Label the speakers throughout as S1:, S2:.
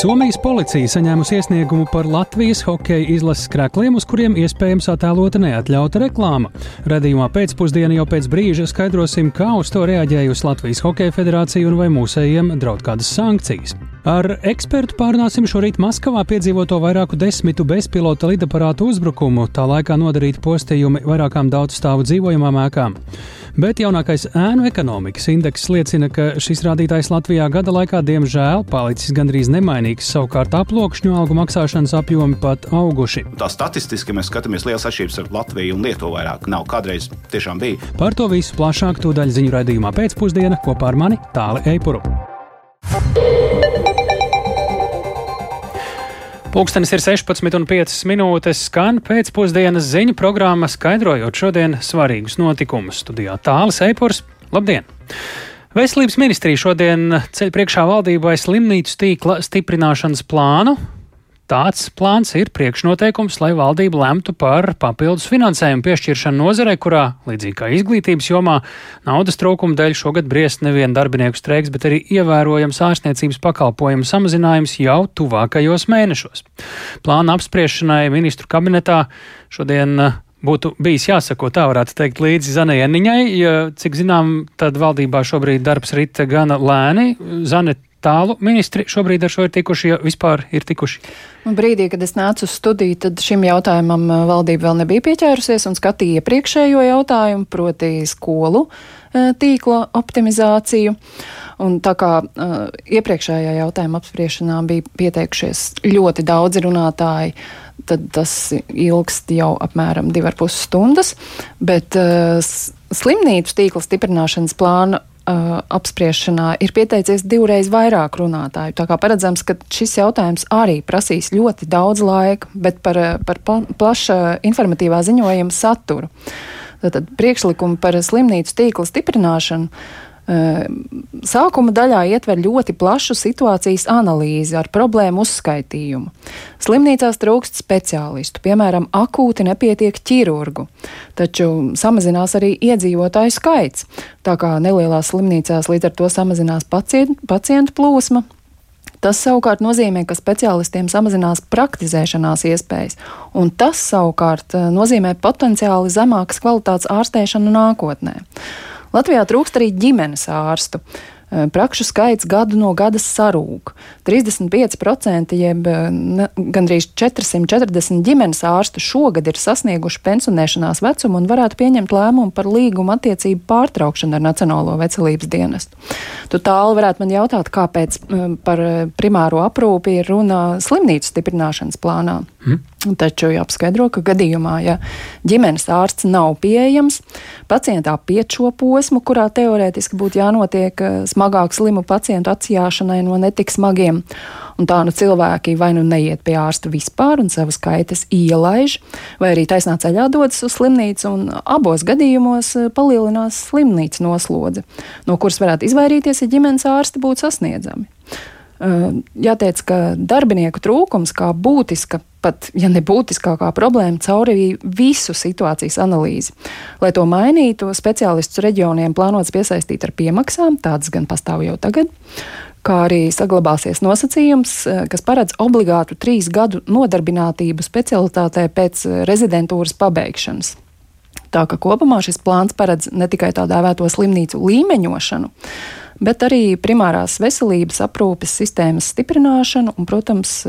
S1: Somijas policija saņēmusi iesniegumu par Latvijas hokeja izlases krēkliem, uz kuriem iespējams attēlota neatļauta reklāma. Radījumā pēcpusdienā jau pēc brīža skaidrosim, kā uz to reaģējusi Latvijas Hokeja federācija un vai mūsējiem draud kādas sankcijas. Ar ekspertu pārnāsim šorīt Maskavā piedzīvoto vairāku desmitu bezpilota lidaparātu uzbrukumu, tā laikā nodarīti postījumi vairākām daudzstāvu dzīvojamām ēkām. Bet jaunākais ēnu ekonomikas indeks liecina, ka šis rādītājs Latvijā gada laikā diemžēl palicis gandrīz nemainīgs, savukārt aploksņu algu maksāšanas apjomi pat auguši.
S2: Tā statistiski mēs skatāmies liels atšķirības ar Latviju un Lietuvu vairāk nav. Kādreiz tiešām bija.
S1: Par to visu plašāk tūdaļ ziņu raidījumā pēcpusdienā kopā ar mani Tāli Eipuru. Pūkstens ir 16,5 minūtes, skan pēcpusdienas ziņu programma, skaidrojot šodienas svarīgus notikumus. Studijā Tālis Eipurs. Labdien! Veselības ministrija šodien ceļ priekšā valdībai slimnīcu tīkla stiprināšanas plānu, Tāds plāns ir priekšnoteikums, lai valdība lemtu par papildus finansējumu piešķiršanu nozarei, kurā, līdzīgi kā izglītības jomā, naudas trūkuma dēļ šogad briest nevien darbinieku streiks, bet arī ievērojams ārstniecības pakalpojumu samazinājums jau tuvākajos mēnešos. Plāna apspriešanai ministru kabinetā šodien uh, būtu bijis jāsako, tā varētu teikt, līdzi Zanai Eniņai. Ja, cik zinām, tad valdībā šobrīd darbs rita gana lēni. Zane, tālu ministri šobrīd ar šo ir tikuši, ja vispār ir tikuši?
S3: Brīdī, kad es nācu uz studiju, tad šim jautājumam uh, valdība vēl nebija pieķērusies un skatīja iepriekšējo jautājumu, proti skolu uh, tīkla optimizāciju. Un tā kā uh, iepriekšējā jautājuma apspriešanā bija pieteikušies ļoti daudzi runātāji, tad tas ilgst jau apmēram divar pus stundas, bet uh, slimnīcu tīkla stiprināšanas plāna uh, apspriešanā ir pieteicies divreiz vairāk runātāju. Tā kā paredzams, ka šis jautājums arī prasīs ļoti daudz laika, bet par, par plaša informatīvā ziņojuma saturu. Tātad priekšlikumi par slimnīcu tīkla stiprināšanu Sākuma daļā ietver ļoti plašu situācijas analīzi ar problēmu uzskaitījumu. Slimnīcās trūkst speciālistu, piemēram, akūti nepietiek ķirurgu, taču samazinās arī iedzīvotāju skaits. Tā kā nelielās slimnīcās līdz ar to samazinās pacientu, pacientu plūsma, Tas savukārt nozīmē, ka speciālistiem samazinās praktizēšanās iespējas, un tas savukārt nozīmē potenciāli zemākas kvalitātes ārstēšanu nākotnē. Latvijā trūkst arī ģimenes ārstu. Eh, prakšu skaits gadu no gada sarūk. 35% jeb ne, gandrīz 440 ģimenes ārstu šogad ir sasnieguši pensionēšanās vecumu un varētu pieņemt lēmumu par līguma attiecību pārtraukšanu ar Nacionālo veselības dienestu. Tu tālu varētu man jautāt, kāpēc par primāro aprūpi ir runa slimnīcu stiprināšanas plānā. Hmm. Taču jāpaskaidro, ka gadījumā, ja ģimenes ārsts nav pieejams, pacientā piet šo posmu, kurā teorētiski būtu jānotiek eh, smagāk slimu pacientu atsijāšanai no netik smagiem, un tā nu cilvēki vai nu neiet pie ārsta vispār un savas kaitas ielaiž, vai arī taisnā ceļā dodas uz slimnīcu, un abos gadījumos eh, palielinās slimnīcas noslodze, no kuras varētu izvairīties, ja ģimenes ārsti būtu sasniedzami. Jāteic, ka darbinieku trūkums kā būtiska, pat ja ne būtiskākā problēma, caurīja visu situācijas analīzi. Lai to mainītu, speciālistus reģioniem plānots piesaistīt ar piemaksām, tādas gan pastāv jau tagad, kā arī saglabāsies nosacījums, kas paredz obligātu trīs gadu nodarbinātību specialitātē pēc rezidentūras pabeigšanas. Tā ka kopumā šis plāns paredz ne tikai tā dēvēto slimnīcu līmeņošanu, bet arī primārās veselības aprūpes sistēmas stiprināšanu un, protams,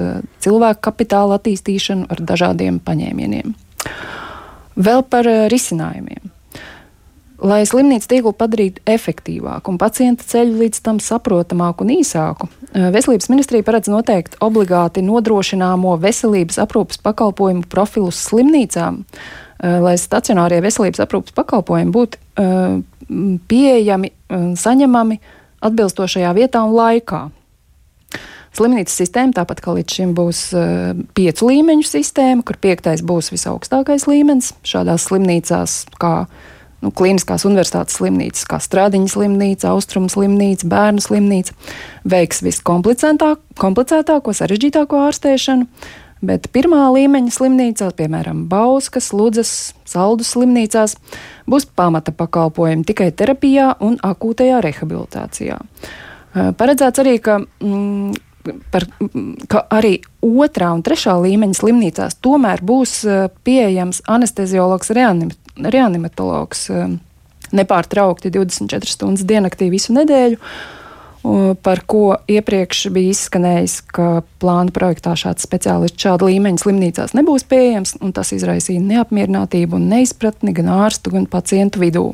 S3: cilvēku kapitāla attīstīšanu ar dažādiem paņēmieniem. Vēl par eh, risinājumiem. Lai slimnīcu tīklu padarītu efektīvāku un pacienta ceļu līdz tam saprotamāku un īsāku, eh, Veselības ministrija paredz noteikt obligāti nodrošināmo veselības aprūpas pakalpojumu profilus slimnīcām, eh, lai stacionārie veselības aprūpas pakalpojumi būtu pieejami saņemami atbilstošajā vietā un laikā. Slimnīcas sistēma, tāpat kā līdz šim, būs uh, piecu līmeņu sistēma, kur piektais būs visaugstākais līmenis. Šādās slimnīcās, kā nu, Kliniskās universitātes slimnīcas, kā Strādiņa slimnīca, Austrumu slimnīca, Bērnu slimnīca, veiks viskomplicētāko, sarežģītāko ārstēšanu. Bet pirmā līmeņa slimnīcās, piemēram, Bauskas, Ludzas, Saldus slimnīcās, būs pamata pakalpojumi tikai terapijā un akūtajā rehabilitācijā. Paredzēts arī, ka mm, par, ka arī otrā un trešā līmeņa slimnīcās tomēr būs pieejams anesteziologs, reanim, reanimatologs nepārtraukti 24 stundas diennaktī visu nedēļu par ko iepriekš bija izskanējis, ka plāna projektā šāds speciālists šāda līmeņa slimnīcās nebūs pieejams, un tas izraisīja neapmierinātību un neizpratni gan ārstu, gan pacientu vidū.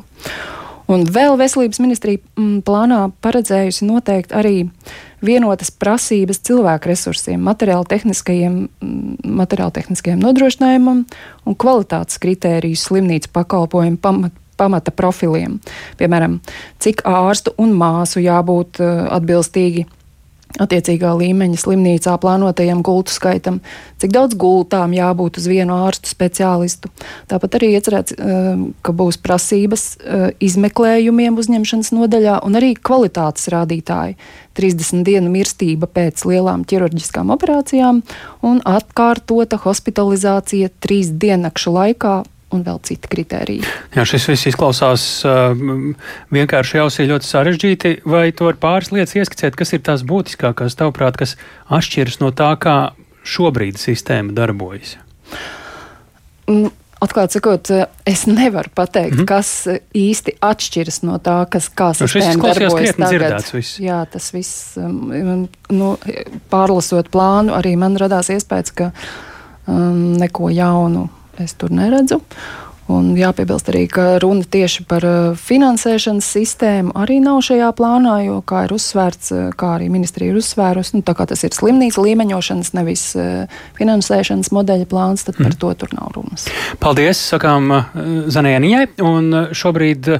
S3: Un vēl veselības ministrija mm, plānā paredzējusi noteikt arī vienotas prasības cilvēku resursiem, materiāla-tehniskajiem mm, materiāla nodrošinājumam un kvalitātes kritērijus slimnīcu pakalpojumu pamat, pamata profiliem. Piemēram, cik ārstu un māsu jābūt eh, atbilstīgi attiecīgā līmeņa slimnīcā plānotajam gultu skaitam, cik daudz gultām jābūt uz vienu ārstu speciālistu. Tāpat arī iecerēts, eh, ka būs prasības eh, izmeklējumiem uzņemšanas nodaļā un arī kvalitātes rādītāji. 30 dienu mirstība pēc lielām ķirurģiskām operācijām un atkārtota hospitalizācija trīs diennakšu laikā un vēl citi kriteriji.
S1: Jā, šis viss izklausās uh, vienkārši jausī ļoti sarežģīti. Vai tu vari pāris lietas ieskicēt, kas ir tās būtiskākās, tavuprāt, kas atšķiras no tā, kā šobrīd sistēma darbojas?
S3: Mm. Atklāti sakot, es nevaru pateikt, mm -hmm. kas īsti atšķiras no tā, kas kā nu, sistēma darbojas
S1: tagad.
S3: Viss. Jā, tas viss, um, nu, pārlasot plānu, arī man radās iespējas, ka um, neko jaunu es tur neredzu. Un jāpiebilst arī, ka runa tieši par uh, finansēšanas sistēmu arī nav šajā plānā, jo, kā ir uzsvērts, uh, kā arī ministrija ir uzsvērusi, nu, tas ir slimnīca līmeņošanas, nevis uh, finansēšanas modeļa plāns, tad par mm. to tur nav runas.
S1: Paldies, sakām Zanieniņai, un šobrīd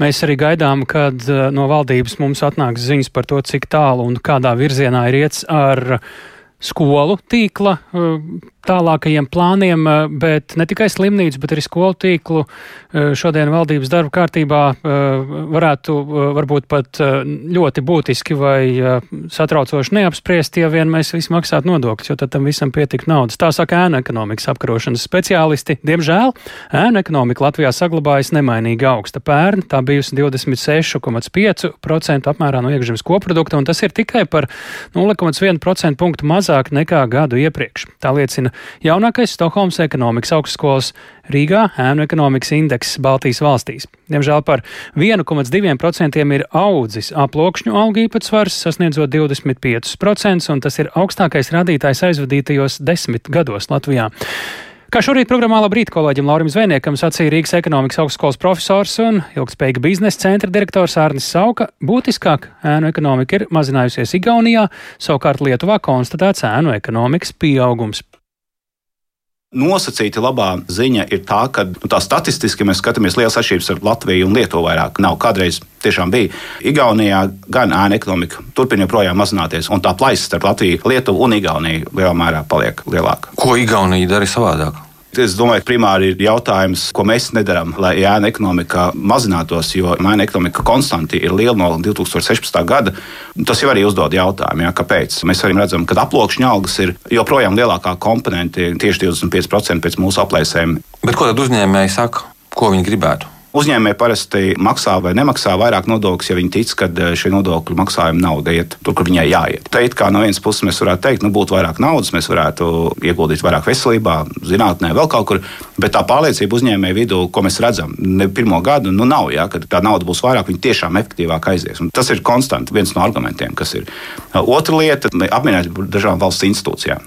S1: mēs arī gaidām, kad no valdības mums atnāks ziņas par to, cik tālu un kādā virzienā ir iets ar skolu tīkla tālākajiem plāniem, eh, bet ne tikai slimnīcu, bet arī skolu tīklu eh, šodien valdības darba kārtībā eh, varētu varbūt pat ļoti būtiski vai satraucoši neapspriest, ja vien mēs visi maksātu nodokļus, jo tad tam visam pietik naudas. Tā saka ēnu ekonomikas apkarošanas speciālisti. Diemžēl ēnu ekonomika Latvijā saglabājas nemainīgi augsta. Pērn tā bijusi 26,5% apmērā no iekšzemes koprodukta, un tas ir tikai par 0,1% punktu mazāk nekā gadu iepriekš. Tā liecina jaunākais Stokholmas ekonomikas augstskolas Rīgā ēnu ekonomikas indeks Baltijas valstīs. Diemžēl par 1,2% ir audzis aploksņu algu īpatsvars, sasniedzot 25%, un tas ir augstākais rādītājs aizvadītajos desmit gados Latvijā. Kā šorīt programmā Labrīt kolēģim Laurim Zvejniekam sacīja Rīgas ekonomikas augstskolas profesors un ilgspējīga biznesa centra direktors Ārnis Sauka, būtiskāk ēnu ekonomika ir mazinājusies Igaunijā, savukārt Lietuvā konstatēts ēnu ekonomikas pieaugums.
S2: Nosacīti labā ziņa ir tā, ka nu, tā statistiski mēs skatāmies liels atšķirības ar Latviju un Lietuvu vairāk. Nav kādreiz tiešām bija. Igaunijā gan ēna ekonomika turpina joprojām mazināties, un tā plaisa starp Latviju, Lietuvu un Igauniju lielā mērā paliek lielāka.
S4: Ko Igaunija dara savādāk?
S2: Es domāju, ka primāri ir jautājums, ko mēs nedarām, lai ēna ekonomika mazinātos, jo ēna ekonomika konstanti ir liela no 2016. gada. Tas jau arī uzdod jautājumu, jā, kāpēc. Mēs arī redzam, ka aploksņa algas ir joprojām lielākā komponente, tieši 25% pēc mūsu aplēsēm.
S4: Bet ko tad uzņēmēji saka, ko viņi gribētu?
S2: Uzņēmēji parasti maksā vai nemaksā vairāk nodokļus, ja viņi tic, ka eh, šie nodokļu maksājumi nauda iet tur, kur viņai jāiet. Te it kā no vienas puses mēs varētu teikt, nu būtu vairāk naudas, mēs varētu ieguldīt vairāk veselībā, zinātnē, vēl kaut kur, bet tā pārliecība uzņēmēju vidū, ko mēs redzam, ne pirmo gadu, nu nav, ja, kad tā nauda būs vairāk, viņi tiešām efektīvāk aizies. Un tas ir konstanti viens no argumentiem, kas ir. Otra lieta - apmierinātība ar dažādām valsts institūcijām.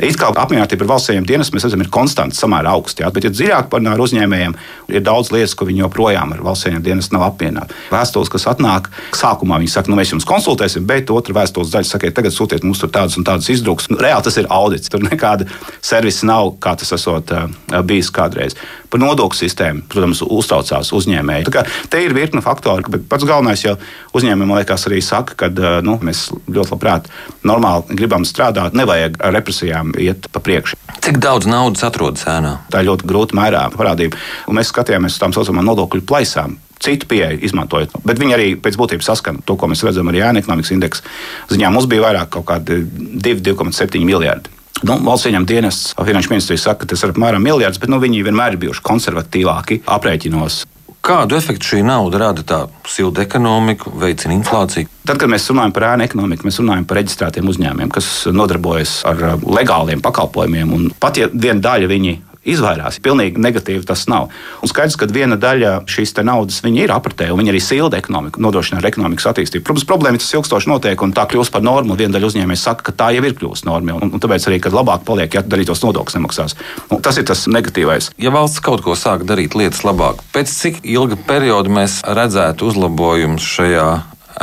S2: It kā apmierinātība ar valsts dienas mēs redzam, ir konstanti samērā augsta, ja, bet, ja dziļāk parunā ar uzņēmējiem, ir daudz lietas, ko viņi joprojām ar valsts ieņēmumu dienestu nav apvienāti. Vēstules, kas atnāk, sākumā viņi saka, nu, mēs jums konsultēsim, bet otra vēstules daļa saka, tagad sūtiet mums tur tādas un tādas izdrukas. Nu, reāli tas ir audits. Tur nekāda servisa nav, kā tas esot uh, bijis kādreiz. Par nodokļu sistēmu, protams, uztraucās uzņēmēji. Te ir virkne faktoru, bet pats galvenais jau uzņēmējiem, liekas, arī saka, ka nu, mēs ļoti labprāt normāli gribam strādāt, nevajag ar represijām iet pa priekšu.
S4: Cik daudz naudas atrodas ēnā?
S2: Tā ir ļoti grūti mērā parādība. Un mēs skatījāmies uz tām saucamām nodokļu plaisām citu pieeju izmantojot. Bet viņi arī pēc būtības saskana to, ko mēs redzam arī ēna ekonomikas indeksa ziņā. Mums bija vairāk kaut kādi 2,7 miljardi. Nu, valsts ieņem dienests, finanšu ministrija saka, ka tas ir apmēram miljards, bet nu, viņi vienmēr ir bijuši konservatīvāki aprēķinos.
S4: Kādu efektu šī nauda rada tā silta ekonomiku, veicina inflāciju?
S2: Tad, kad mēs runājam par ēnu ekonomiku, mēs runājam par reģistrētiem uzņēmumiem, kas nodarbojas ar legāliem pakalpojumiem. Un pat ja viena daļa viņi izvairās. Pilnīgi negatīvi tas nav. Un skaidrs, ka viena daļa šīs naudas ir apritē, un viņi arī silda ekonomiku, nodrošina ar ekonomikas attīstību. Protams, problēma ir tas ilgstoši notiek, un tā kļūst par normu. Viena daļa uzņēmējs saka, ka tā jau ir kļuvusi norma, un, un tāpēc arī, kad labāk paliek, ja darītos nodokļus nemaksās. Un tas ir tas negatīvais.
S4: Ja valsts kaut ko sāk darīt lietas labāk, pēc cik ilga perioda mēs redzētu uzlabojumus šajā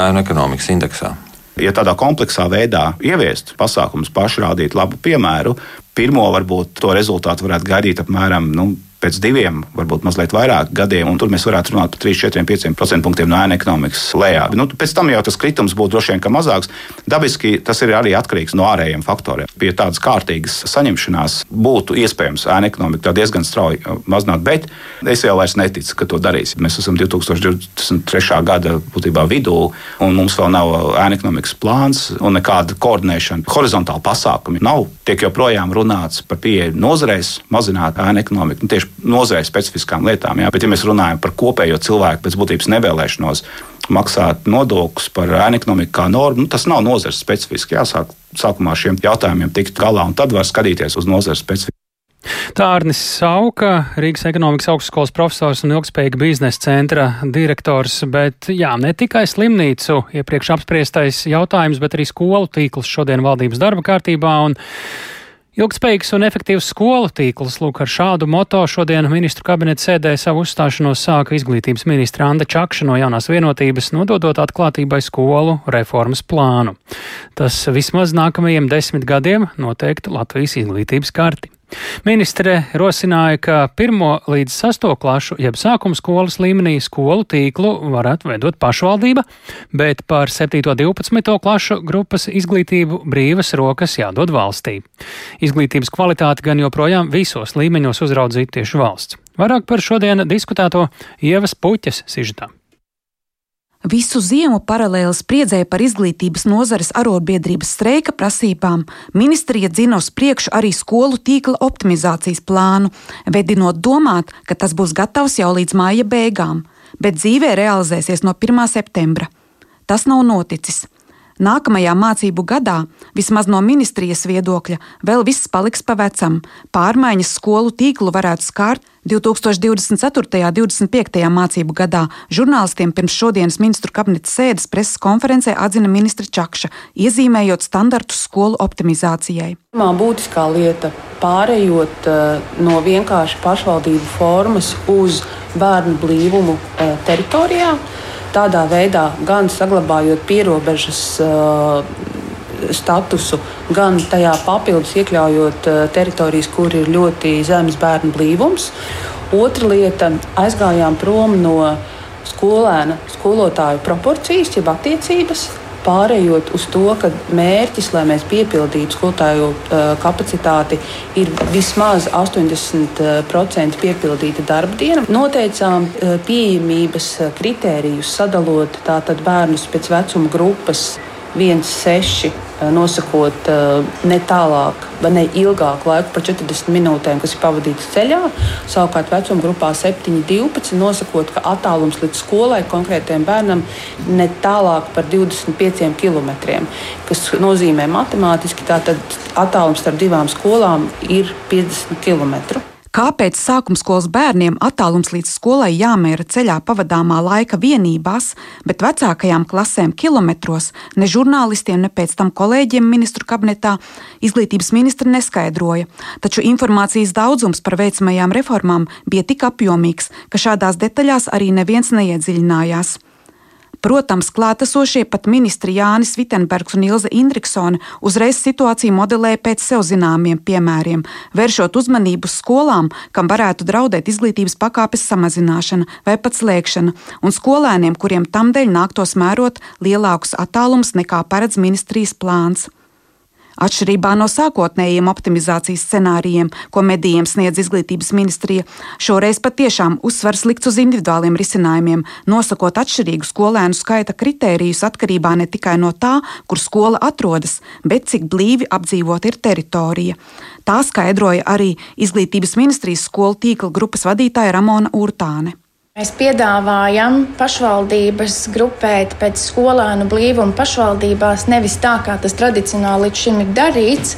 S4: ēnu ekonomikas indeksā?
S2: Ja tādā kompleksā veidā ieviest pasākumus, paši rādīt labu piemēru, pirmo varbūt to rezultātu varētu gaidīt apmēram nu, pēc diviem, varbūt mazliet vairāk gadiem, un tur mēs varētu runāt par 3, 4, 5 procentiem no ēna ekonomikas lejā. Nu, pēc tam jau tas kritums būtu droši vien mazāks. Dabiski tas ir arī atkarīgs no ārējiem faktoriem. Pie tādas kārtīgas saņemšanās būtu iespējams ēna ekonomiku diezgan strauji uh, mazināt, bet es jau vairs neticu, ka to darīs. Mēs esam 2023. gada būtībā vidū, un mums vēl nav ēna ekonomikas plāns un nekāda koordinēšana. Horizontāli pasākumi nav. Tiek joprojām runāts par pieeju nozarēs, mazināt ēna ekonomiku. Nu, tieši nozarei specifiskām lietām. Jā. Bet, ja mēs runājam par kopējo cilvēku pēc būtības nevēlēšanos maksāt nodokļus par ēnu ekonomiku kā normu, nu, tas nav nozares specifiski. Jāsāk sākumā ar šiem jautājumiem tikt galā, un tad var skatīties uz nozares specifiku.
S1: Tā Arnis Sauka, Rīgas ekonomikas augstskolas profesors un ilgspējīga biznesa centra direktors, bet jā, ne tikai slimnīcu iepriekš apspriestais jautājums, bet arī skolu tīkls šodien valdības darba kārtībā. Un Ilgspējīgs un efektīvs skolu tīkls, lūk, ar šādu moto šodien ministru kabineta sēdē savu uzstāšanos sāka izglītības ministra Anda Čakša no jaunās vienotības, nododot atklātībai skolu reformas plānu. Tas vismaz nākamajiem desmit gadiem noteikti Latvijas izglītības karti. Ministre rosināja, ka pirmo līdz sasto klašu, jeb sākuma skolas līmenī skolu tīklu varētu veidot pašvaldība, bet par 7. un 12. klašu grupas izglītību brīvas rokas jādod valstī. Izglītības kvalitāti gan joprojām visos līmeņos uzraudzītu tieši valsts. Vairāk par šodien diskutēto Ievas Puķes sižetām.
S5: Visu ziemu paralēli spriedzēja par izglītības nozares arotbiedrības streika prasībām. Ministrija dzina uz priekšu arī skolu tīkla optimizācijas plānu, vedinot domāt, ka tas būs gatavs jau līdz māja beigām, bet dzīvē realizēsies no 1. septembra. Tas nav noticis. Nākamajā mācību gadā, vismaz no ministrijas viedokļa, vēl viss paliks pa vecam. Pārmaiņas skolu tīklu varētu skārt 2024. un 2025. mācību gadā. Žurnālistiem pirms šodienas ministru kabineta sēdes preses konferencē atzina ministra Čakša, iezīmējot standartus skolu optimizācijai.
S6: Pirmā būtiskā lieta - pārējot uh, no vienkārši pašvaldību formas uz bērnu blīvumu uh, teritorijā. Tādā veidā gan saglabājot pierobežas uh, statusu, gan tajā papildus iekļaujot uh, teritorijas, kur ir ļoti zems bērnu blīvums. Otra lieta - aizgājām prom no skolēna, skolotāju proporcijas, jeb attiecības, pārējot uz to, ka mērķis, lai mēs piepildītu skolotāju kapacitāti, ir vismaz 80% piepildīta darba diena. Noteicām pieejamības kritērijus, sadalot tātad bērnus pēc vecuma grupas 1, 6 Eh, nosakot eh, ne tālāk, vai ne ilgāku laiku par 40 minūtēm, kas ir pavadītas ceļā. Savukārt vecuma grupā 7, 12 nosakot, ka attālums līdz skolai konkrētajam bērnam ne tālāk par 25 km, kas nozīmē matemātiski, ka attālums starp divām skolām ir 50 km.
S5: Kāpēc sākumskolas bērniem attālums līdz skolai jāmēra ceļā pavadāmā laika vienībās, bet vecākajām klasēm kilometros, ne žurnālistiem, ne pēc tam kolēģiem ministru kabinetā izglītības ministra neskaidroja. Taču informācijas daudzums par veicamajām reformām bija tik apjomīgs, ka šādās detaļās arī neviens neiedziļinājās. Protams, klātesošie pat ministri Jānis Vitenbergs un Ilze Indriksone uzreiz situāciju modelēja pēc sev zināmiem piemēriem, vēršot uzmanību uz skolām, kam varētu draudēt izglītības pakāpes samazināšana vai pat slēgšana, un skolēniem, kuriem tam dēļ nāktos mērot lielākus attālumus nekā paredz ministrijas plāns. Atšķirībā no sākotnējiem optimizācijas scenārijiem, ko medijiem sniedz izglītības ministrija, šoreiz patiešām uzsvars likts uz individuāliem risinājumiem, nosakot atšķirīgu skolēnu skaita kritērijus atkarībā ne tikai no tā, kur skola atrodas, bet cik blīvi apdzīvot ir teritorija. Tā skaidroja arī izglītības ministrijas skolu tīkla grupas vadītāja Ramona Urtāne.
S7: Mēs piedāvājam pašvaldības grupēt pēc skolēnu blīvuma pašvaldībās, nevis tā, kā tas tradicionāli līdz šim ir darīts.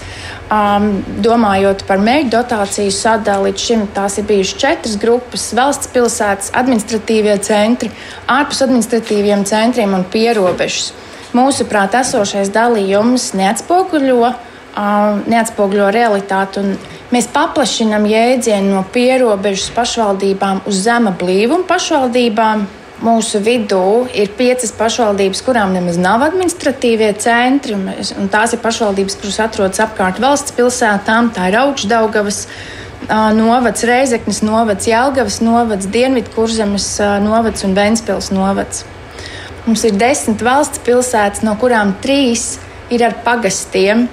S7: Um, domājot par mērķu dotāciju sadali, līdz šim tās ir bijušas četras grupas - valsts pilsētas, administratīvie centri, ārpus administratīviem centriem un pierobežas. Mūsuprāt, esošais dalījums neatspoguļo neatspoguļo realitāti. Mēs paplašinām jēdzienu no pierobežas pašvaldībām uz zema blīvuma pašvaldībām. Mūsu vidū ir piecas pašvaldības, kurām nemaz nav administratīvie centri. Un tās ir pašvaldības, kuras atrodas apkārt valsts pilsētām. Tā ir augšdaugavas novads, Reizeknas novads, Jelgavas novads, Dienvidkurzemes novads un Ventspils novads. Mums ir desmit valsts pilsētas, no kurām trīs ir ar pagastiem.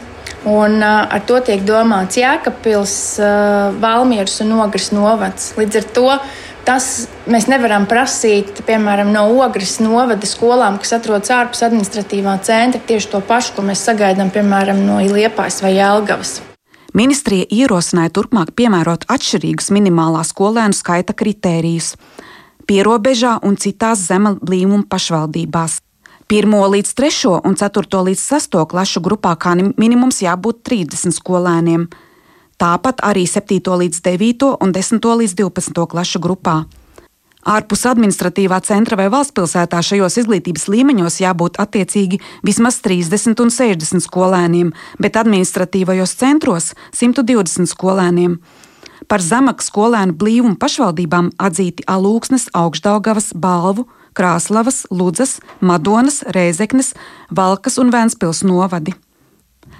S7: Un, uh, ar to tiek domāts Jēkabpils, uh, Valmieras un Ogres novads. Līdz ar to tas mēs nevaram prasīt, piemēram, no Ogres novada skolām, kas atrodas ārpus administratīvā centra, tieši to pašu, ko mēs sagaidām, piemēram, no Liepājas vai Jelgavas.
S5: Ministrija ierosināja turpmāk piemērot atšķirīgus minimālā skolēnu skaita kritērijus pierobežā un citās zema blīvuma pašvaldībās. 1 līdz 3 un 4 līdz 6 klašu grupā kā minimums jābūt 30 skolēniem. Tāpat arī 7 līdz 9 un 10 līdz 12 klašu grupā. Ārpus administratīvā centra vai valsts pilsētā šajos izglītības līmeņos jābūt attiecīgi vismaz 30 un 60 skolēniem, bet administratīvajos centros 120 skolēniem. Par zemāku skolēnu blīvumu pašvaldībām atzīti Alūksnes, Augstdaugavas, Balvu, Krāslavas, Ludzas, Madonas, Rēzeknes, Valkas un Vēnspils novadi.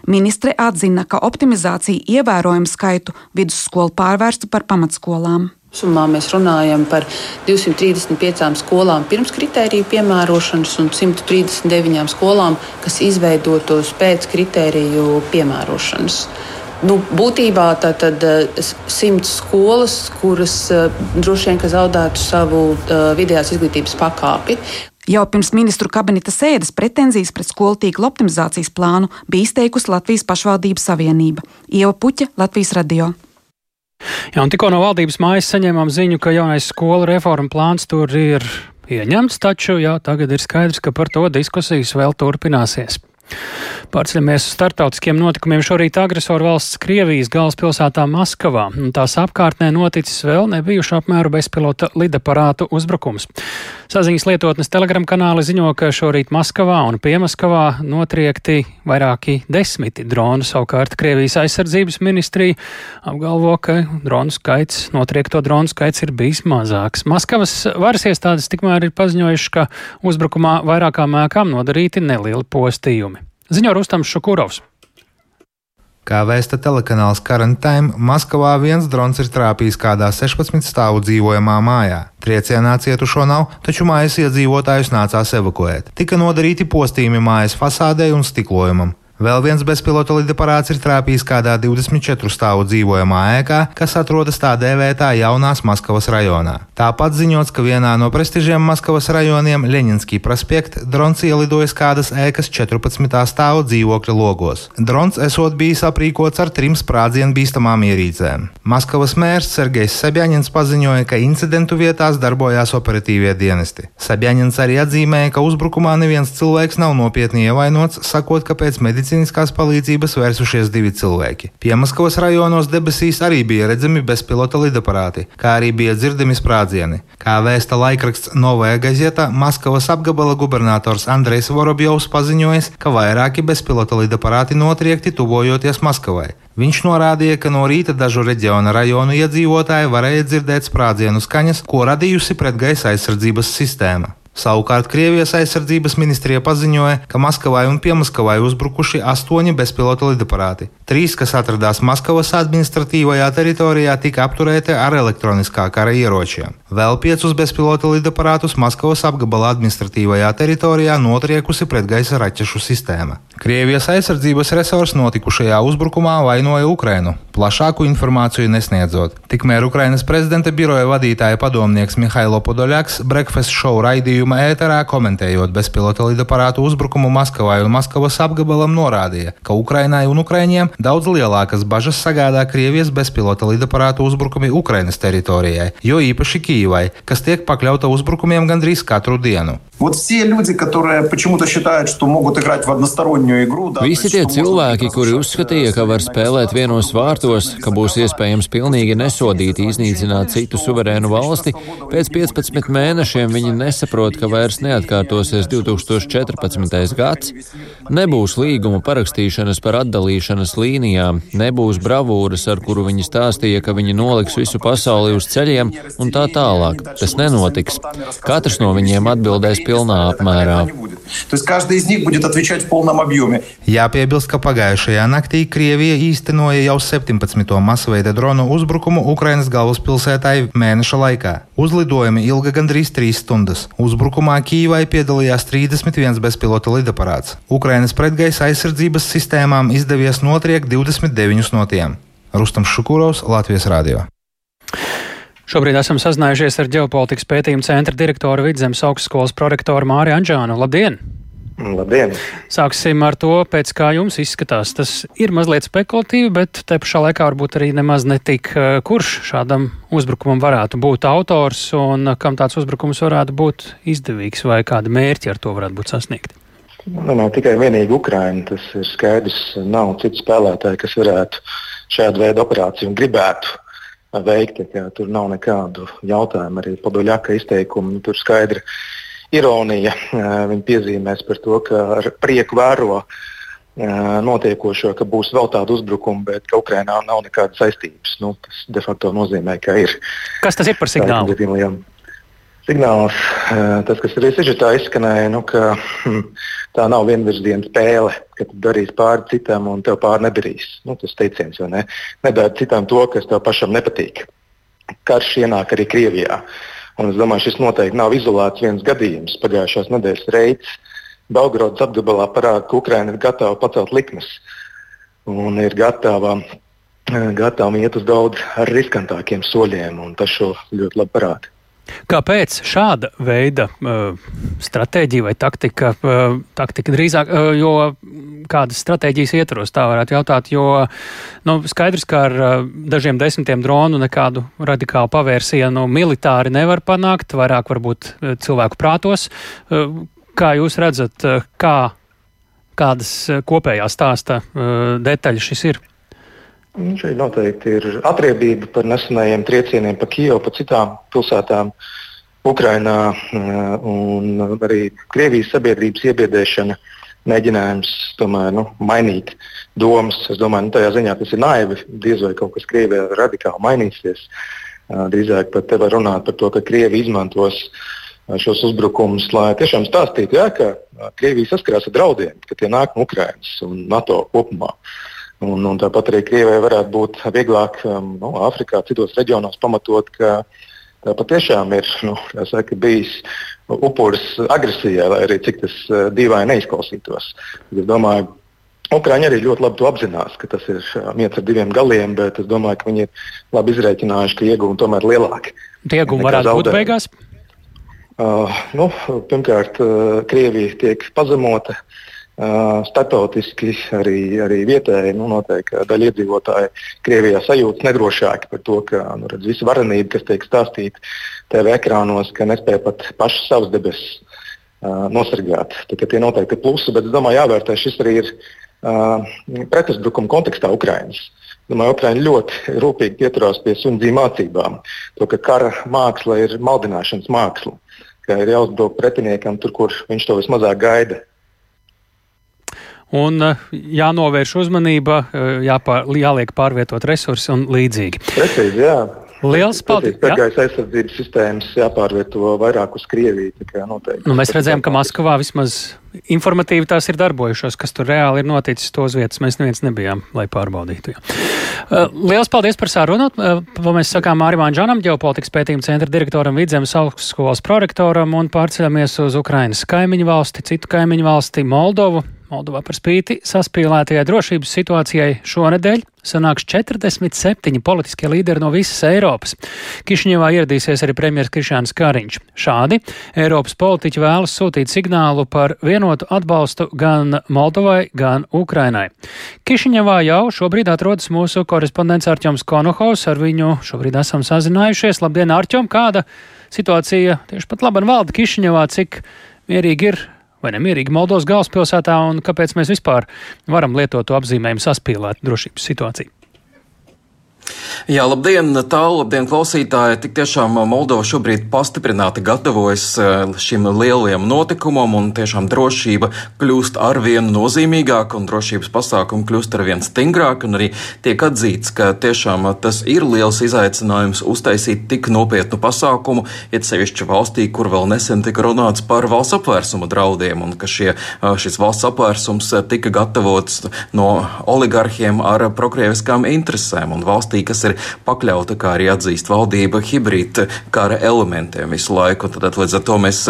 S5: Ministre atzina, ka optimizācija ievērojumu skaitu vidusskolu pārvērstu par pamatskolām.
S6: Sumā mēs runājam par 235 skolām pirms kritēriju piemērošanas un 139 skolām, kas izveidotos pēc kritēriju piemērošanas. Nu, būtībā tā tad eh, simts skolas, kuras eh, droši vien zaudētu savu uh, vidējās izglītības pakāpi.
S5: Jau pirms ministru kabineta sēdes pretenzijas pret skolu tīkla optimizācijas plānu bija izteikusi Latvijas pašvaldības savienība. Ieva Puķa, Latvijas radio.
S1: Jā, un tikko no valdības mājas saņēmām ziņu, ka jaunais skolu reforma plāns tur ir ieņemts, taču jau tagad ir skaidrs, ka par to diskusijas vēl turpināsies. Pārceļamies uz startautiskiem notikumiem. Šorīt agresoru valsts Krievijas galvaspilsētā Maskavā un tās apkārtnē noticis vēl nebijuši apmēru bezpilota lidaparātu uzbrukums. Saziņas lietotnes telegram kanāli ziņo, ka šorīt Maskavā un Piemaskavā notriekti vairāki desmiti dronu. Savukārt Krievijas aizsardzības ministrija apgalvo, ka dronu skaits, notriekto dronu skaits ir bijis mazāks. Maskavas varas iestādes tikmēr ir paziņojuši, ka uzbrukumā vairākām ēkām nodarīti nelieli postījumi. Ziņo Rustams Šukurovs.
S8: Kā vēsta telekanāls Karantime, Maskavā viens drons ir trāpījis kādā 16 stāvu dzīvojamā mājā. Triecienā cietušo nav, taču mājas iedzīvotājus nācās evakuēt. Tika nodarīti postījumi mājas fasādē un stiklojumam. Vēl viens bezpilota lidaparāts ir trāpījis kādā 24 stāvu dzīvojamā ēkā, kas atrodas tā dēvētā jaunās Maskavas rajonā. Tāpat ziņots, ka vienā no prestižiem Maskavas rajoniem, Leņņņskī prospekt, drons ielidojis kādas ēkas 14. stāvu dzīvokļa logos. Drons esot bijis aprīkots ar trim sprādzienu bīstamām ierīcēm. Maskavas mērs Sergejs Sabjaņins paziņoja, ka incidentu vietās darbojās operatīvie dienesti. Sabjaņins arī atzīmēja, ka uzbrukumā neviens cilvēks nav nopietni ievainots, sakot, ka pēc medicīnas medicīniskās palīdzības vērsušies divi cilvēki. Piemaskavas rajonos debesīs arī bija redzami bezpilota lidaparāti, kā arī bija dzirdami sprādzieni. Kā vēsta laikraksts Novaja Gazeta, Maskavas apgabala gubernators Andrejs Vorobjovs paziņojis, ka vairāki bezpilota lidaparāti notriekti tuvojoties Maskavai. Viņš norādīja, ka no rīta dažu reģiona rajonu iedzīvotāji varēja dzirdēt sprādzienu skaņas, ko radījusi pretgaisa aizsardzības sistēma. Savukārt Krievijas aizsardzības ministrija paziņoja, ka Maskavai un Piemaskavai uzbrukuši astoņi bezpilota lidaparāti. Trīs, kas atradās Maskavas administratīvajā teritorijā, tika apturēti ar elektroniskā kara ieročiem. Vēl piecus bezpilota lidaparātus Maskavas apgabala administratīvajā teritorijā notriekusi pretgaisa raķešu sistēma. Krievijas aizsardzības resurs notikušajā uzbrukumā vainoja Ukrainu, plašāku informāciju nesniedzot. Tikmēr Ukrainas prezidenta biroja vadītāja padomnieks Mihailo Podoļaks Breakfast Show raidījuma ēterā komentējot bezpilota lidaparātu uzbrukumu Maskavai un Maskavas apgabalam norādīja, ka Ukrainai un Ukraiņiem daudz lielākas bažas sagādā Krievijas bezpilota lidaparātu uzbrukumi Ukrainas teritorijai, jo īpaši Kīvai. Kīvai, kas tiek pakļauta uzbrukumiem gandrīz katru dienu.
S9: Вот все люди, которые почему-то считают, что могут играть в одностороннюю игру. Да,
S10: Visi tie cilvēki, kuri uzskatīja, ka var spēlēt vienos vārtos, ka būs iespējams pilnīgi nesodīti iznīcināt citu suverēnu valsti, pēc 15 mēnešiem viņi nesaprot, ka vairs neatkārtosies 2014. gads, nebūs līguma parakstīšanas par atdalīšanas līnijām, nebūs bravūras, ar kuru viņi stāstīja, ka viņi noliks visu pasauli uz ceļiem un tā tālāk. Tas nenotiks. Katrs no viņiem atbildēs pilnā apmērā.
S8: Jāpiebilst, ka pagājušajā naktī Krievija īstenoja jau 17. masveida dronu uzbrukumu Ukrainas galvaspilsētai mēneša laikā. Uzlidojumi ilga gandrīz 3 stundas. Uzbrukumā Kīvai piedalījās 31 bezpilota lidaparāts. Ukrainas pretgaisa aizsardzības sistēmām izdevies notriekt 29 no tiem. Rustams Šukurovs, Latvijas Rādio.
S1: Šobrīd esam sazinājušies ar ģeopolitikas pētījuma centra direktoru Vidzemes augstskolas prorektoru Māri Anģānu. Labdien!
S11: Labdien!
S1: Sāksim ar to, pēc kā jums izskatās. Tas ir mazliet spekulatīvi, bet te pašā laikā varbūt arī nemaz netik, kurš šādam uzbrukumam varētu būt autors un kam tāds uzbrukums varētu būt izdevīgs vai kādi mērķi ar to varētu būt sasniegti.
S11: Nu, nav tikai vienīgi Ukraina. Tas ir skaidrs. Nav citu spēlētāju, kas varētu šādu veidu operāciju gribētu veikti. Tur nav nekādu jautājumu. Arī Padoļaka izteikumi tur skaidri ironija. Viņi piezīmēs par to, ka ar prieku vēro notiekošo, ka būs vēl tāda uzbrukuma, bet ka Ukrainā nav nekādas saistības. Nu, tas de facto nozīmē, ka ir.
S1: Kas tas ir par signālu?
S11: Signāls, tas, kas arī sižetā izskanēja, nu, ka hm, tā nav vienvirziena spēle, ka tu darīsi pāri citam un tev pāri nedarīs. Nu, tas teiciens, vai ne? Nedara citam to, kas tev pašam nepatīk. Karš ienāk arī Krievijā. Un es domāju, šis noteikti nav izolēts viens gadījums. Pagājušās nedēļas reids Belgradas apgabalā parāda, ka Ukraina ir gatava pacelt likmes un ir gatava, gatava iet uz daudz riskantākiem soļiem. Tas šo ļoti labi parāda.
S1: Kāpēc šāda veida uh, stratēģija vai taktika, uh, taktika drīzāk, uh, jo kādas stratēģijas ietvaros tā varētu jautāt, jo nu, skaidrs, ka ar uh, dažiem desmitiem dronu nekādu radikālu pavērsienu militāri nevar panākt, vairāk varbūt uh, cilvēku prātos. Uh, kā jūs redzat, uh, kā, kādas uh, kopējā stāsta uh, detaļas šis ir?
S11: Nu, šeit noteikti ir atriebība par nesenajiem triecieniem pa Kijovu, pa citām pilsētām Ukrainā eh, un arī Krievijas sabiedrības iebiedēšana, mēģinājums tomēr nu, mainīt domas. Es domāju, nu, tajā ziņā tas ir naivi. Diez vai kaut kas Krievijā radikāli mainīsies. Eh, drīzāk pat te var runāt par to, ka Krievi izmantos eh, šos uzbrukumus, lai tiešām stāstītu, jā, ka Krievija saskarās ar draudiem, ka tie nāk no Ukrainas un NATO kopumā. Uh, Un, un tāpat arī Krievijai varētu būt vieglāk um, nu, Āfrikā, citos reģionos pamatot, ka tā patiešām ir nu, saka, bijis upuris agresijai, lai arī cik tas uh, dīvaini neizklausītos. Es domāju, Ukrāņi arī ļoti labi to apzinās, ka tas ir miets ar diviem galiem, bet es domāju, ka viņi ir labi izreikinājuši, ka iegūmi tomēr ir lielāki.
S1: Tie iegūmi varētu būt beigās?
S11: Uh, nu, pirmkārt, uh, Krievija tiek pazemota. Statotiski arī, arī vietēji nu, noteikti daļa iedzīvotāji Krievijā sajūtas nedrošāki par to, ka nu, redz, visa varenība, kas tiek stāstīta TV ekrānos, ka nespēja pat pašas savas debesis uh, nosargāt. Tā, tie noteikti ir plusi, bet es domāju, jāvērtē šis arī ir uh, pretuzbrukuma kontekstā Ukraiņas. Domāju, Ukraiņi ļoti rūpīgi pieturās pie sundzī mācībām. To, ka kara māksla ir maldināšanas māksla, ka ir jāuzbruk pretiniekam tur, kur viņš to vismazāk gaida
S1: un eh, jānovērš uzmanība, eh, jāpār, jāliek pārvietot resursi un līdzīgi.
S11: Precīzi, jā.
S1: Liels paldies!
S11: Pēdējais aizsardzības sistēmas jāpārvieto vairāk uz Krieviju.
S1: Nu, mēs redzējām, ka Maskavā vismaz informatīvi tās ir darbojušās, kas tur reāli ir noticis tos vietas. Mēs neviens nebijām, lai pārbaudītu. Jā. Uh, liels paldies par sarunu. Uh, mēs sakām Mārim Anģanam, ģeopolitikas pētījuma centra direktoram, Vidzemes augstskolas prorektoram un pārceļamies uz Ukrainas kaimiņu valsti, citu kaimiņu valsti, Moldovu. Moldovā par spīti saspīlētajai drošības situācijai šonadēļ sanāks 47 politiskie līderi no visas Eiropas. Kišņevā ieradīsies arī premjeras Krišāns Kariņš. Šādi Eiropas politiķi vēlas sūtīt signālu par vienotu atbalstu gan Moldovai, gan Ukrainai. Kišņevā jau šobrīd atrodas mūsu korespondents Arķoms Konohaus. Ar viņu šobrīd esam sazinājušies. Labdien, Arķom! Kāda situācija tieši pat labi valda Kišņevā? Cik mierīgi ir vai nemierīgi Moldovas galvaspilsētā un kāpēc mēs vispār varam lietot to apzīmējumu saspīlēt drošības situāciju?
S12: Jā, labdien, tālu, labdien, klausītāji. Tik tiešām Moldova šobrīd pastiprināti gatavojas šim lielajam notikumam, un tiešām drošība kļūst arvien nozīmīgāka, un drošības pasākumi kļūst arvien stingrāki, un arī tiek atzīts, ka tiešām tas ir liels izaicinājums uztaisīt tik nopietnu pasākumu, it sevišķi valstī, kur vēl nesen tika runāts par valsts apvērsuma draudiem, un ka šie, šis valsts apvērsums tika gatavots no oligarhiem ar prokrieviskām interesēm, un valstī, kas ir pakļauta, kā arī atzīst valdība, hibrīda kara elementiem visu laiku. Tad līdz ar to mēs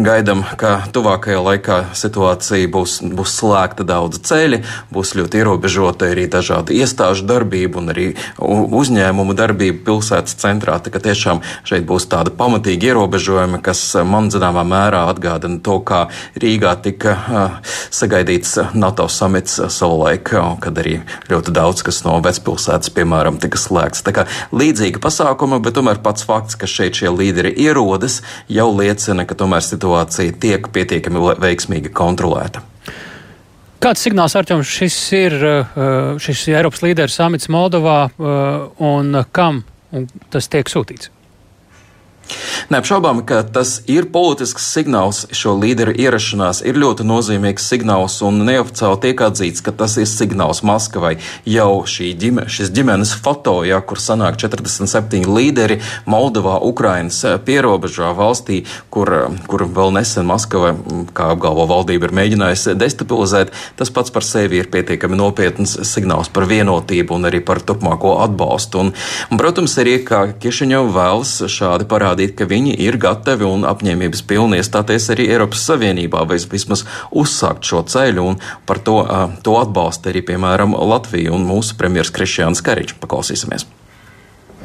S12: gaidām, ka tuvākajā laikā situācija būs, būs slēgta daudz ceļi, būs ļoti ierobežota arī dažādu iestāžu darbību un arī uzņēmumu darbību pilsētas centrā. Tā kā tiešām šeit būs tāda pamatīga ierobežojuma, kas man zināmā mērā atgādina to, kā Rīgā tika uh, sagaidīts NATO samits savulaik, kad arī ļoti daudz kas no vecpilsētas, piemēram, tika slēgts slēgts. Tā kā līdzīga pasākuma, bet tomēr pats fakts, ka šeit šie līderi ierodas, jau liecina, ka tomēr situācija tiek pietiekami veiksmīgi kontrolēta.
S1: Kāds signāls ar jums šis ir uh, šis Eiropas līderu samits Moldovā uh, un kam tas tiek sūtīts?
S12: Neapšaubām, ka tas ir politisks signāls, šo līderu ierašanās ir ļoti nozīmīgs signāls, un neoficiāli tiek atzīts, ka tas ir signāls Maskavai. Jau ģime, šis ģimenes foto, ja, kur sanāk 47 līderi Moldovā, Ukrainas eh, pierobežā valstī, kur, eh, kur vēl nesen Maskava, mm, kā apgalvo valdība, ir mēģinājusi destabilizēt, tas pats par sevi ir pietiekami nopietns signāls par vienotību un arī par turpmāko atbalstu. Un, un, protams, arī, ka Kišiņov vēlas šādi parādīt, ka viņi ir gatavi un apņēmības pilni iestāties arī Eiropas Savienībā, vai vismaz uzsākt šo ceļu, un par to, to atbalsta arī, piemēram, Latvija un mūsu premjeras Krišjāns Kariņš. Paklausīsimies!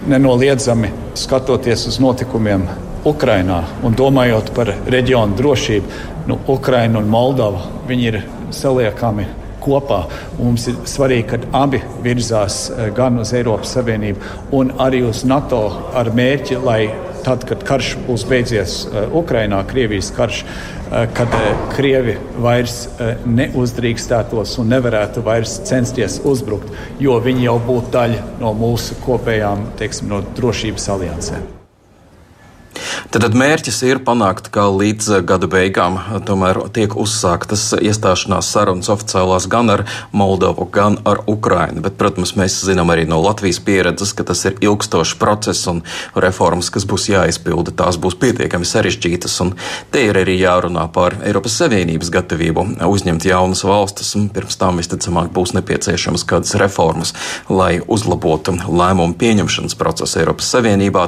S13: Nenoliedzami skatoties uz notikumiem Ukrainā un domājot par reģionu drošību, nu, Ukraina un Moldova ir saliekami kopā. Mums ir svarīgi, ka abi virzās gan uz Eiropas Savienību, gan arī uz NATO ar mērķi, lai tad, kad karš būs beidzies uh, Ukrainā, Krievijas karš, uh, kad Krievi vairs neuzdrīkstētos un nevarētu vairs censties uzbrukt, jo viņi jau būtu daļa no mūsu kopējām teiksim, no drošības aliansēm.
S12: Tad mērķis ir panākt, ka līdz gada beigām tomēr tiek uzsāktas iestāšanās sarunas oficiālās gan ar Moldovu, gan ar Ukrainu. Bet, protams, mēs zinām arī no Latvijas pieredzes, ka tas ir ilgstošs process un reformas, kas būs jāizpilda, tās būs pietiekami sarežģītas. Un te ir arī jārunā par Eiropas Savienības gatavību uzņemt jaunas valstis, un pirms tam visticamāk būs nepieciešamas kādas reformas, lai uzlabotu lēmumu pieņemšanas procesu Eiropas Savienībā.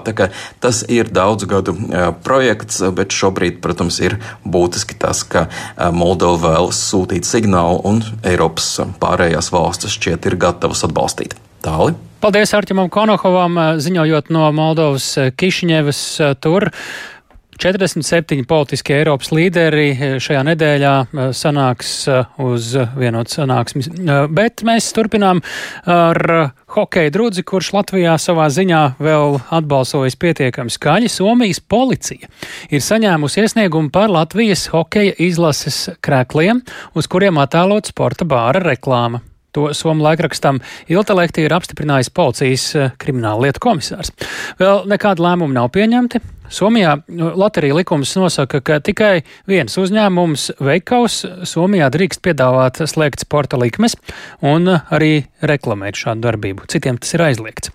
S12: Tas ir daudz gadu projekts, bet šobrīd, protams, ir būtiski tas, ka Moldova vēlas sūtīt signālu un Eiropas pārējās valstis šķiet ir gatavas atbalstīt. Tāli.
S1: Paldies Arķimam Konohovam, ziņojot no Moldovas Kišņevas tur. 47 politiskie Eiropas līderi eh, šajā nedēļā eh, sanāks eh, uz vienotas sanāksmes, bet mēs turpinām ar hokeja drudzi, kurš Latvijā savā ziņā vēl atbalsojas pietiekami skaļi. Somijas policija ir saņēmusi iesniegumu par Latvijas hokeja izlases krēkliem, uz kuriem attēlot sporta bāra reklāma. To Somu laikrakstam Iltelekti ir apstiprinājis policijas krimināla lietu komisārs. Vēl nekāda lēmuma nav pieņemti. Somijā nu, loterija likums nosaka, ka tikai viens uzņēmums, veikaus, Somijā drīkst piedāvāt slēgt sporta likmes un arī reklamēt šādu darbību. Citiem tas ir aizliegts.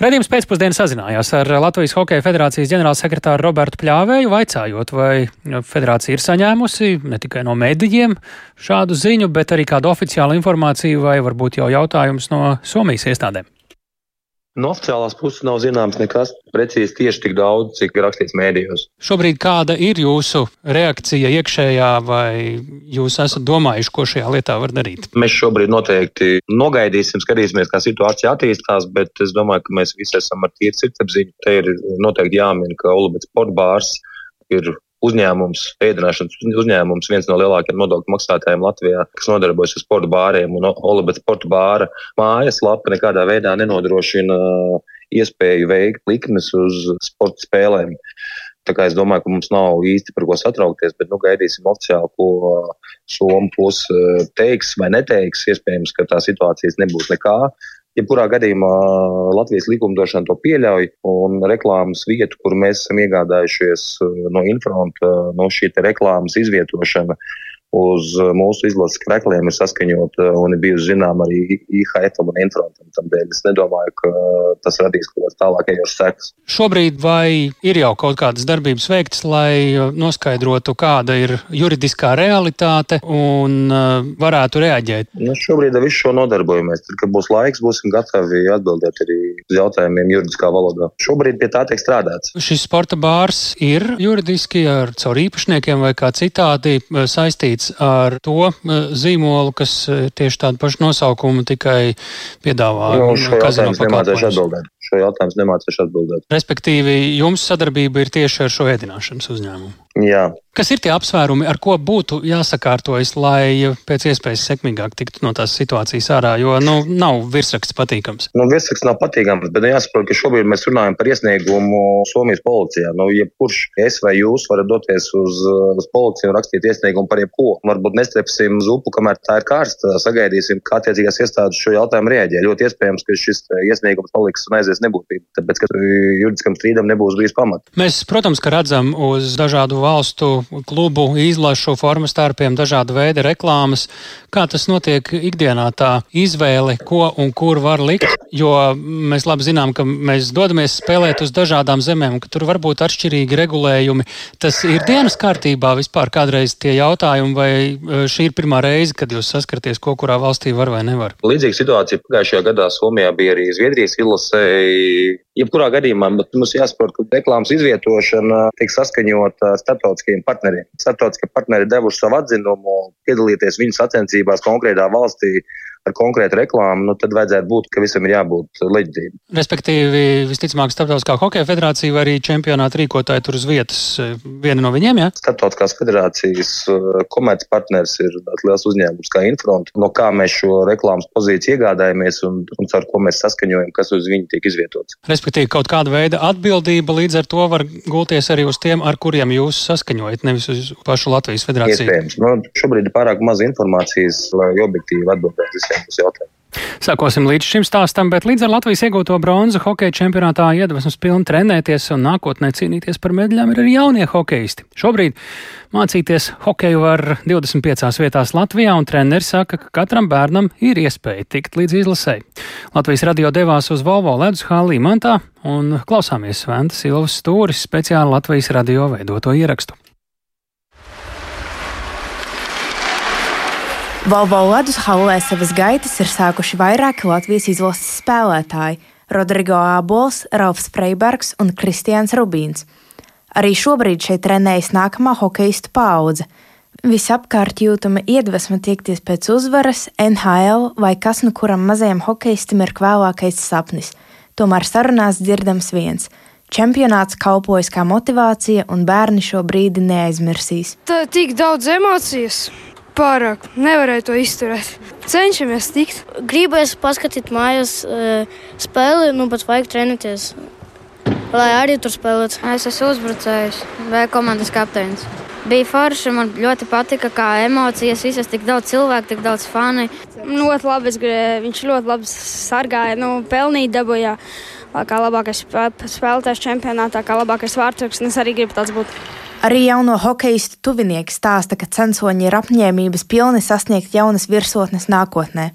S1: Radījums pēcpusdienā sazinājās ar Latvijas Hokeja federācijas ģenerālsekretāru Robertu Pļāvēju, vaicājot, vai federācija ir saņēmusi ne tikai no mēdījiem šādu ziņu, bet arī kādu oficiālu informāciju vai varbūt jau jautājums no Somijas iestādēm.
S14: No oficiālās puses nav zināms nekas precīzi tieši tik daudz, cik rakstīts mēdījos.
S1: Šobrīd kāda ir jūsu reakcija iekšējā, vai jūs esat domājuši, ko šajā lietā var darīt?
S14: Mēs šobrīd noteikti nogaidīsim, skatīsimies, kā situācija attīstās, bet es domāju, ka mēs visi esam ar tīru sirdsapziņu. Te ir noteikti jāmin, ka Olubets sportbārs ir uzņēmums, ēdināšanas uzņēmums, viens no lielākajiem nodokļu maksātājiem Latvijā, kas nodarbojas ar sporta bāriem. Un Olibets sporta bāra mājaslapa nekādā veidā nenodrošina iespēju veikt likmes uz sporta spēlēm. Tā kā es domāju, ka mums nav īsti par ko satraukties, bet nu, gaidīsim oficiāli, ko Somija puse teiks vai neteiks. Iespējams, ka tā situācijas nebūs nekā. Jebkurā gadījumā Latvijas likumdošana to pieļauj, un reklāmas vietu, kur mēs esam iegādājušies no Infronta, no šī reklāmas izvietošana uz mūsu izlases krekliem ir saskaņota un ir bijusi zinām arī IHF un Infrontam. Tādēļ es nedomāju, ka tas radīs kaut kādas tālākajos sekas.
S1: Šobrīd vai ir jau kaut kādas darbības veikts, lai noskaidrotu, kāda ir juridiskā realitāte un varētu reaģēt?
S14: Nu, šobrīd ar visu šo nodarbojamies. Tad, kad būs laiks, būsim gatavi atbildēt arī uz jautājumiem juridiskā valodā. Šobrīd pie tā tiek strādāts.
S1: Šis sporta bārs ir juridiski ar caur īpašniekiem vai kā citādi saistīts saistīts ar to eh, zīmolu, kas eh, tieši tādu pašu nosaukumu tikai piedāvā.
S14: Nu, šo jautājumu nemācīšu atbildēt. Šo jautājumu nemācīšu atbildēt.
S1: Respektīvi, jums sadarbība ir tieši ar šo ēdināšanas uzņēmumu.
S14: Jā.
S1: Kas ir tie apsvērumi, ar ko būtu jāsakārtojas, lai pēc iespējas sekmīgāk tiktu no tās situācijas ārā? Jo nu, nav virsraksts patīkams.
S14: Nu, virsraksts nav patīkams, bet jāsaprot, ka šobrīd mēs runājam par iesniegumu Somijas policijā. Nu, jebkurš es vai jūs varat doties uz, uz policiju un rakstīt iesniegumu par jebko. Varbūt nestrepsim uz upu, kamēr tā ir karsta. Sagaidīsim, kā attiecīgās iestādes šo jautājumu rēģē. Ļoti iespējams, ka šis iesniegums paliks un aizies nebūtībā, tāpēc, ka juridiskam strīdam nebūs bijis pamats.
S1: Mēs, protams, ka redzam uz dažādu valstu klubu izlašu formu starpiem, dažāda veida reklāmas. Kā tas notiek ikdienā, tā izvēle, ko un kur var likt? Jo mēs labi zinām, ka mēs dodamies spēlēt uz dažādām zemēm, ka tur var būt atšķirīgi regulējumi. Tas ir dienas kārtībā vispār kādreiz tie jautājumi, vai e, šī ir pirmā reize, kad jūs saskaraties, ko kurā valstī var vai nevar?
S14: Līdzīga situācija pagājušajā gadā Somijā bija arī Zviedrijas izlasē. Jebkurā gadījumā mums jāsaprot, ka reklāmas izvietošana tiek saskaņota ar starptautiskiem partneriem. Starptautiskie partneri devuši savu atzinumu, piedalīties viņu sacensībās konkrētā valstī ar konkrētu reklāmu, nu, tad vajadzētu būt, ka visam ir jābūt leģitīvi.
S1: Respektīvi, visticamāk, Startautiskā hokeja federācija vai arī čempionāta rīkotāji tur uz vietas eh, viena no viņiem, jā? Ja?
S14: Startautiskās federācijas eh, komercpartners ir tāds liels uzņēmums kā Infront, no kā mēs šo reklāmas pozīciju iegādājamies un, un ar ko mēs saskaņojam, kas uz viņu tiek izvietots.
S1: Respektīvi, kaut kāda veida atbildība līdz ar to var gulties arī uz tiem, ar kuriem jūs saskaņojat, nevis uz pašu Latvijas federāciju.
S14: Iespējams. Nu, šobrīd ir pārāk maz informācijas, lai objektīvi atbildētu visiem uz jautājumu.
S1: Sākosim līdz šim stāstam, bet līdz ar Latvijas iegūto bronzu hokeja čempionātā iedvesmas pilni trenēties un nākotnē cīnīties par medaļām ir arī jaunie hokeisti. Šobrīd mācīties hokeju var 25 vietās Latvijā, un treneris saka, ka katram bērnam ir iespēja tikt līdz izlasēji. Latvijas radio devās uz Volvo ledus hālī Mantā un klausāmies Sventa Silvas stūris speciāli Latvijas radio veidoto ierakstu.
S15: Volvo ledus hallē savas gaitas ir sākuši vairāki Latvijas izlases spēlētāji - Rodrigo Ābols, Ralfs Freibergs un Kristians Rubīns. Arī šobrīd šeit trenējas nākamā hokeistu paudze. Visapkārt jūtama iedvesma tiekties pēc uzvaras, NHL vai kas nu kuram mazajam hokeistam ir vēlākais sapnis. Tomēr sarunās dzirdams viens. Čempionāts kalpojas kā motivācija, un bērni šo brīdi neaizmirsīs.
S16: Tā ir tik daudz emocijas pārāk. Nevarēju to izturēt. Cenšamies tikt.
S17: Gribēs paskatīt mājās uh, spēli, nu, bet vajag trenēties. Lai arī tur spēlētu.
S18: Es esmu uzbrucējs vai komandas kapteinis. Bija forši, man ļoti patika, kā emocijas, visas tik daudz cilvēku, tik daudz fani.
S16: Ļoti labi, viņš ļoti labi sargāja, nu, pelnīja dabūjā. Kā labākais spēlētājs čempionātā, kā labākais vārdsargs, un es arī gribu tāds būt.
S15: Arī jauno hokeistu tuvinieki stāsta, ka censoņi ir apņēmības pilni sasniegt jaunas virsotnes nākotnē.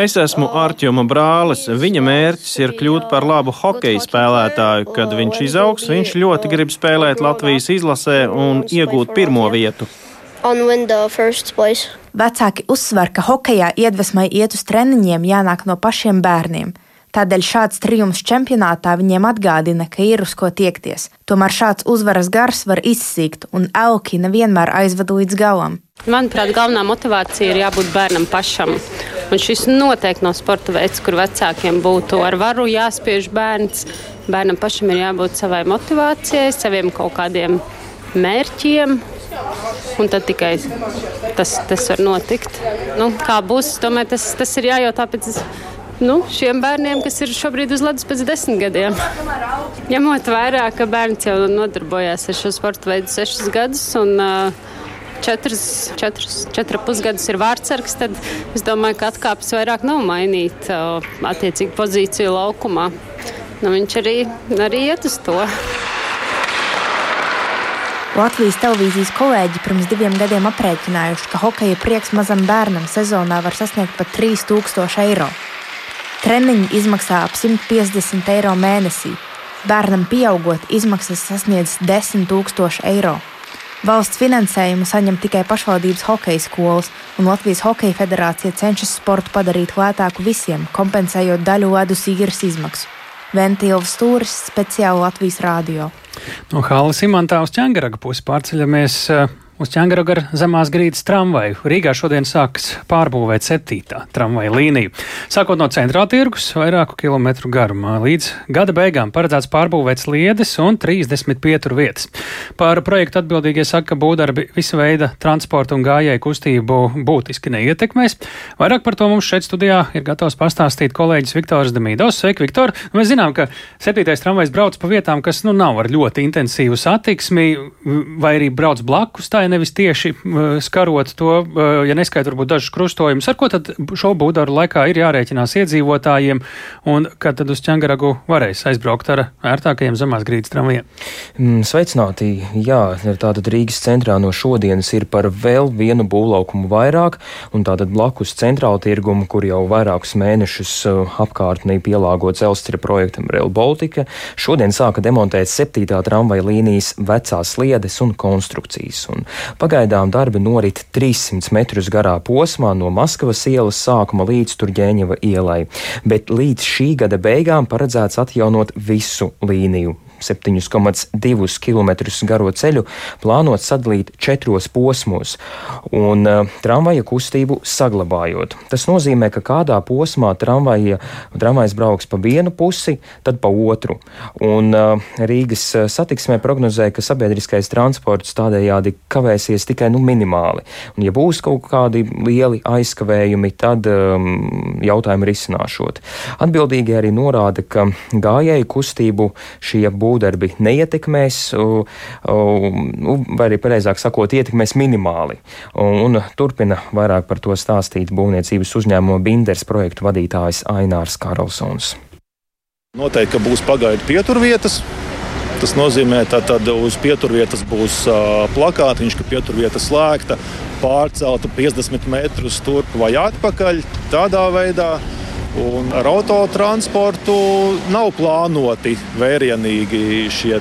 S19: Es esmu Arčūma brālis. Viņa mērķis ir kļūt par labu hokeja spēlētāju. Kad viņš izaugs, viņš ļoti grib spēlēt Latvijas izlasē un iegūt pirmo vietu.
S20: and win the first place.
S15: Vecāki uzsver, ka hokeja iedvesmai iet uz treniņiem jānāk no pašiem bērniem. Tādēļ šāds triumfs čempionātā viņiem atgādina, ka ir uz ko tiekties. Tomēr šāds uzvaras gars var izsīkt, un elki nevienmēr aizved līdz galam.
S21: Manuprāt, galvenā motivācija ir jābūt bērnam pašam. Un šis noteikti nav sporta veids, kur vecākiem būtu ar varu jāspiež bērns. Bērnam pašam ir jābūt savai motivācijai, saviem kaut kādiem mērķiem, un tad tikai tas, tas var notikt. Nu, kā būs, tomēr tas, tas ir jājautā pēc nu, šiem bērniem, kas ir šobrīd uz ledus pēc desmit gadiem. Ņemot vērā, ka bērns jau nodarbojās ar šo sporta veidu sešus gadus. Un, uh, Četras, četras, četras pusgadus ir vārdsargs, tad es domāju, ka atkāpes vairāk nav mainīt attiecīgi pozīciju laukumā. Nu, viņš arī, arī iet uz to.
S15: Latvijas televīzijas kolēģi pirms diviem gadiem aprēķinājuši, ka hokeja prieks mazam bērnam sezonā var sasniegt pat 3000 eiro. Treniņi izmaksā ap 150 eiro mēnesī. Bērnam pieaugot, izmaksas sasniedz 10 000 eiro. Valsts finansējumu saņem tikai pašvaldības hokeja skolas, un Latvijas Hokeja federācija cenšas sportu padarīt lētāku visiem, kompensējot daļu ledus īres izmaksu. Ventīls stūris speciāli Latvijas rādio.
S1: No Hāles imantā uz ķēngaraga pusi pārceļamies Uz ķēngaraga zemās grīdas tramvaju Rīgā šodien sāks pārbūvēt septītā tramvaja līniju. Sākot no centrāla tirgus, vairāku kilometru garumā, līdz gada beigām paredzēts pārbūvēt sliedes un 30 pieturu vietas. Par projektu atbildīgie saka, ka būvdarbi visu veidu transportu un gājēju kustību būtiski neietekmēs. Vairāk par to mums šeit studijā ir gatavs pastāstīt kolēģis Viktors Demīdovs. Sveiki, Viktor! Mēs zinām, ka septītais tramvajs brauc pa vietām, kas nu nav ar ļoti intensīvu satiksmi, vai arī brauc blakus tā nevis tieši skarot to, ja neskait varbūt dažus krustojumus, ar ko tad šo būdaru laikā ir jārēķinās iedzīvotājiem, un kad tad uz ķengaragu varēs aizbraukt ar ērtākajiem zemās grīdas tramvajiem?
S22: Mm, sveicināti! Jā, tātad Rīgas centrā no šodienas ir par vēl vienu būvlaukumu vairāk, un tātad blakus centrāla tirgumu, kur jau vairākus mēnešus apkārtnī pielāgots Elstra projektam Rail Baltica, šodien sāka demontēt septītā tramvaja līnijas vecās sliedes un konstrukcijas. Un Pagaidām darbi norit 300 metrus garā posmā no Maskavas ielas sākuma līdz Turģēņeva ielai, bet līdz šī gada beigām paredzēts atjaunot visu līniju. 7,2 km garo ceļu plānot sadalīt četros posmos un uh, tramvaja kustību saglabājot. Tas nozīmē, ka kādā posmā tramvaja, tramvajs brauks pa vienu pusi, tad pa otru. Un uh, Rīgas satiksmē prognozē, ka sabiedriskais transports tādējādi kavēsies tikai nu, minimāli. Un, ja būs kaut kādi lieli aizkavējumi, tad um, jautājumi risināšot. Atbildīgi arī norāda, ka gājēju kustību šie būs būvdarbi neietekmēs, vai arī pareizāk sakot, ietekmēs minimāli. Un turpina vairāk par to stāstīt būvniecības uzņēmuma Binders projektu vadītājs Ainārs Karlsons.
S23: Noteikti, būs pagaidu pieturvietas. Tas nozīmē, ka uz pieturvietas būs plakātiņš, ka pieturvieta slēgta, pārcelta 50 metrus turp vai atpakaļ. Tādā veidā Un ar autotransportu nav plānoti vērienīgi šie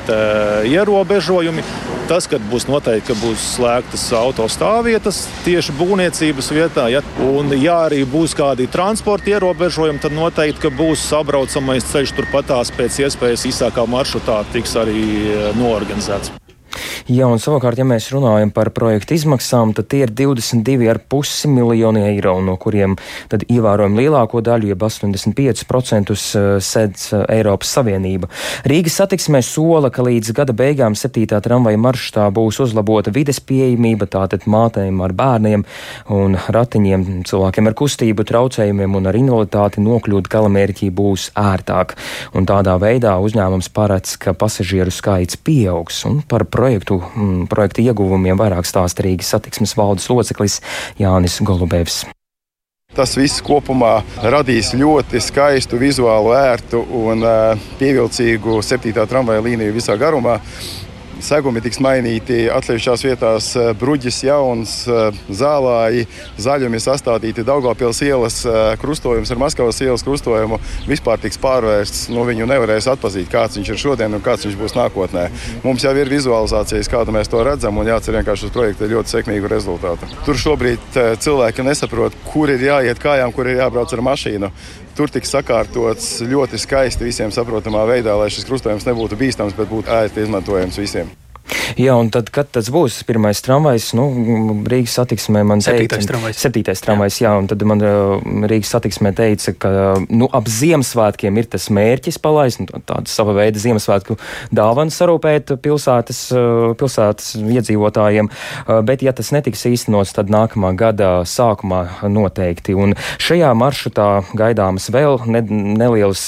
S23: ierobežojumi. Tas, kad būs noteikti, ka būs slēgtas autostāvvietas tieši būvniecības vietā, ja, un ja arī būs kādi transporta ierobežojumi, tad noteikti, būs sabraucamais ceļš turpatās pēc iespējas īsākā maršrutā tiks arī norganizēts.
S22: Jā, un savukārt, ja mēs runājam par projektu izmaksām, tad tie ir 22,5 miljoni eiro, no kuriem tad ievērojami lielāko daļu, jeb 85% eh, sedz eh, Eiropas Savienība. Rīgas satiksmē sola, ka līdz gada beigām 7. tramvaja maršrutā būs uzlabota vides pieejamība, tātad mātēm ar bērniem un ratiņiem, cilvēkiem ar kustību traucējumiem un ar invaliditāti nokļūt galamērķī būs ērtāk. Un tādā veidā uzņēmums paredz, ka pasažieru skaits pieaugs un par projektu, mm, projektu ieguvumiem vairāk stāsta Rīgas satiksmes valdes loceklis Jānis Golubevs.
S24: Tas viss kopumā radīs ļoti skaistu, vizuālu, ērtu un uh, pievilcīgu 7. tramvaja līniju visā garumā. Segumi tiks mainīti, atsevišķās vietās bruģis jauns, zālāji, zaļumi sastādīti Daugopils ielas krustojums ar Maskavas ielas krustojumu vispār tiks pārvērsts. Nu, viņu nevarēs atpazīt, kāds viņš ir šodien un kāds viņš būs nākotnē. Mums jau ir vizualizācijas, kāda mēs to redzam, un jācer vienkārši uz projekta ļoti sekmīgu rezultātu. Tur šobrīd cilvēki nesaprot, kur ir jāiet kājām, kur ir jābrauc ar mašīnu. Tur tiks sakārtots ļoti skaisti visiem saprotamā veidā, lai šis krustojums nebūtu bīstams, bet būtu ērti izmantojams visiem.
S22: Jā, un tad, kad tas būs pirmais tramvajs, nu, Rīgas satiksmē man teica,
S1: septītais tramvajs.
S22: Septītais tramvajs, jā. jā, un tad man Rīgas satiksmē teica, ka, nu, ap Ziemassvētkiem ir tas mērķis palaist, nu, tādu sava veida Ziemassvētku dāvanu sarūpēt pilsētas, pilsētas iedzīvotājiem, bet ja tas netiks īstenots, tad nākamā gada sākumā noteikti. Un šajā maršrutā gaidāmas vēl ne, nelielas,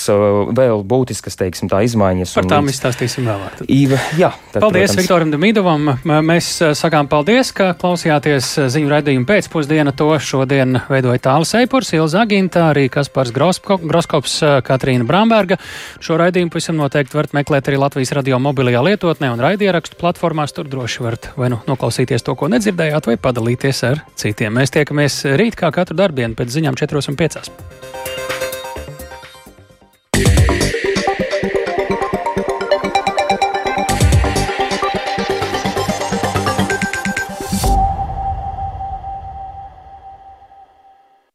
S22: vēl būtiskas, teiksim, tā izmaiņas.
S1: Par tām izstāstīsim vēlāk.
S22: Jā, tad,
S1: Paldies,
S22: protams,
S1: Viktoram Damidovam. Mēs sakām paldies, ka klausījāties ziņu raidījumu pēcpusdienu. To šodien veidoja Tāls Eipurs, Ilza Aginta, arī Kaspars Groskops, Katrīna Bramberga. Šo raidījumu pavisam noteikti varat meklēt arī Latvijas radio mobilajā lietotnē un raidierakstu platformās. Tur droši varat vai nu noklausīties to, ko nedzirdējāt, vai padalīties ar citiem. Mēs tiekamies rīt kā katru darbienu pēc ziņām 4 un 5.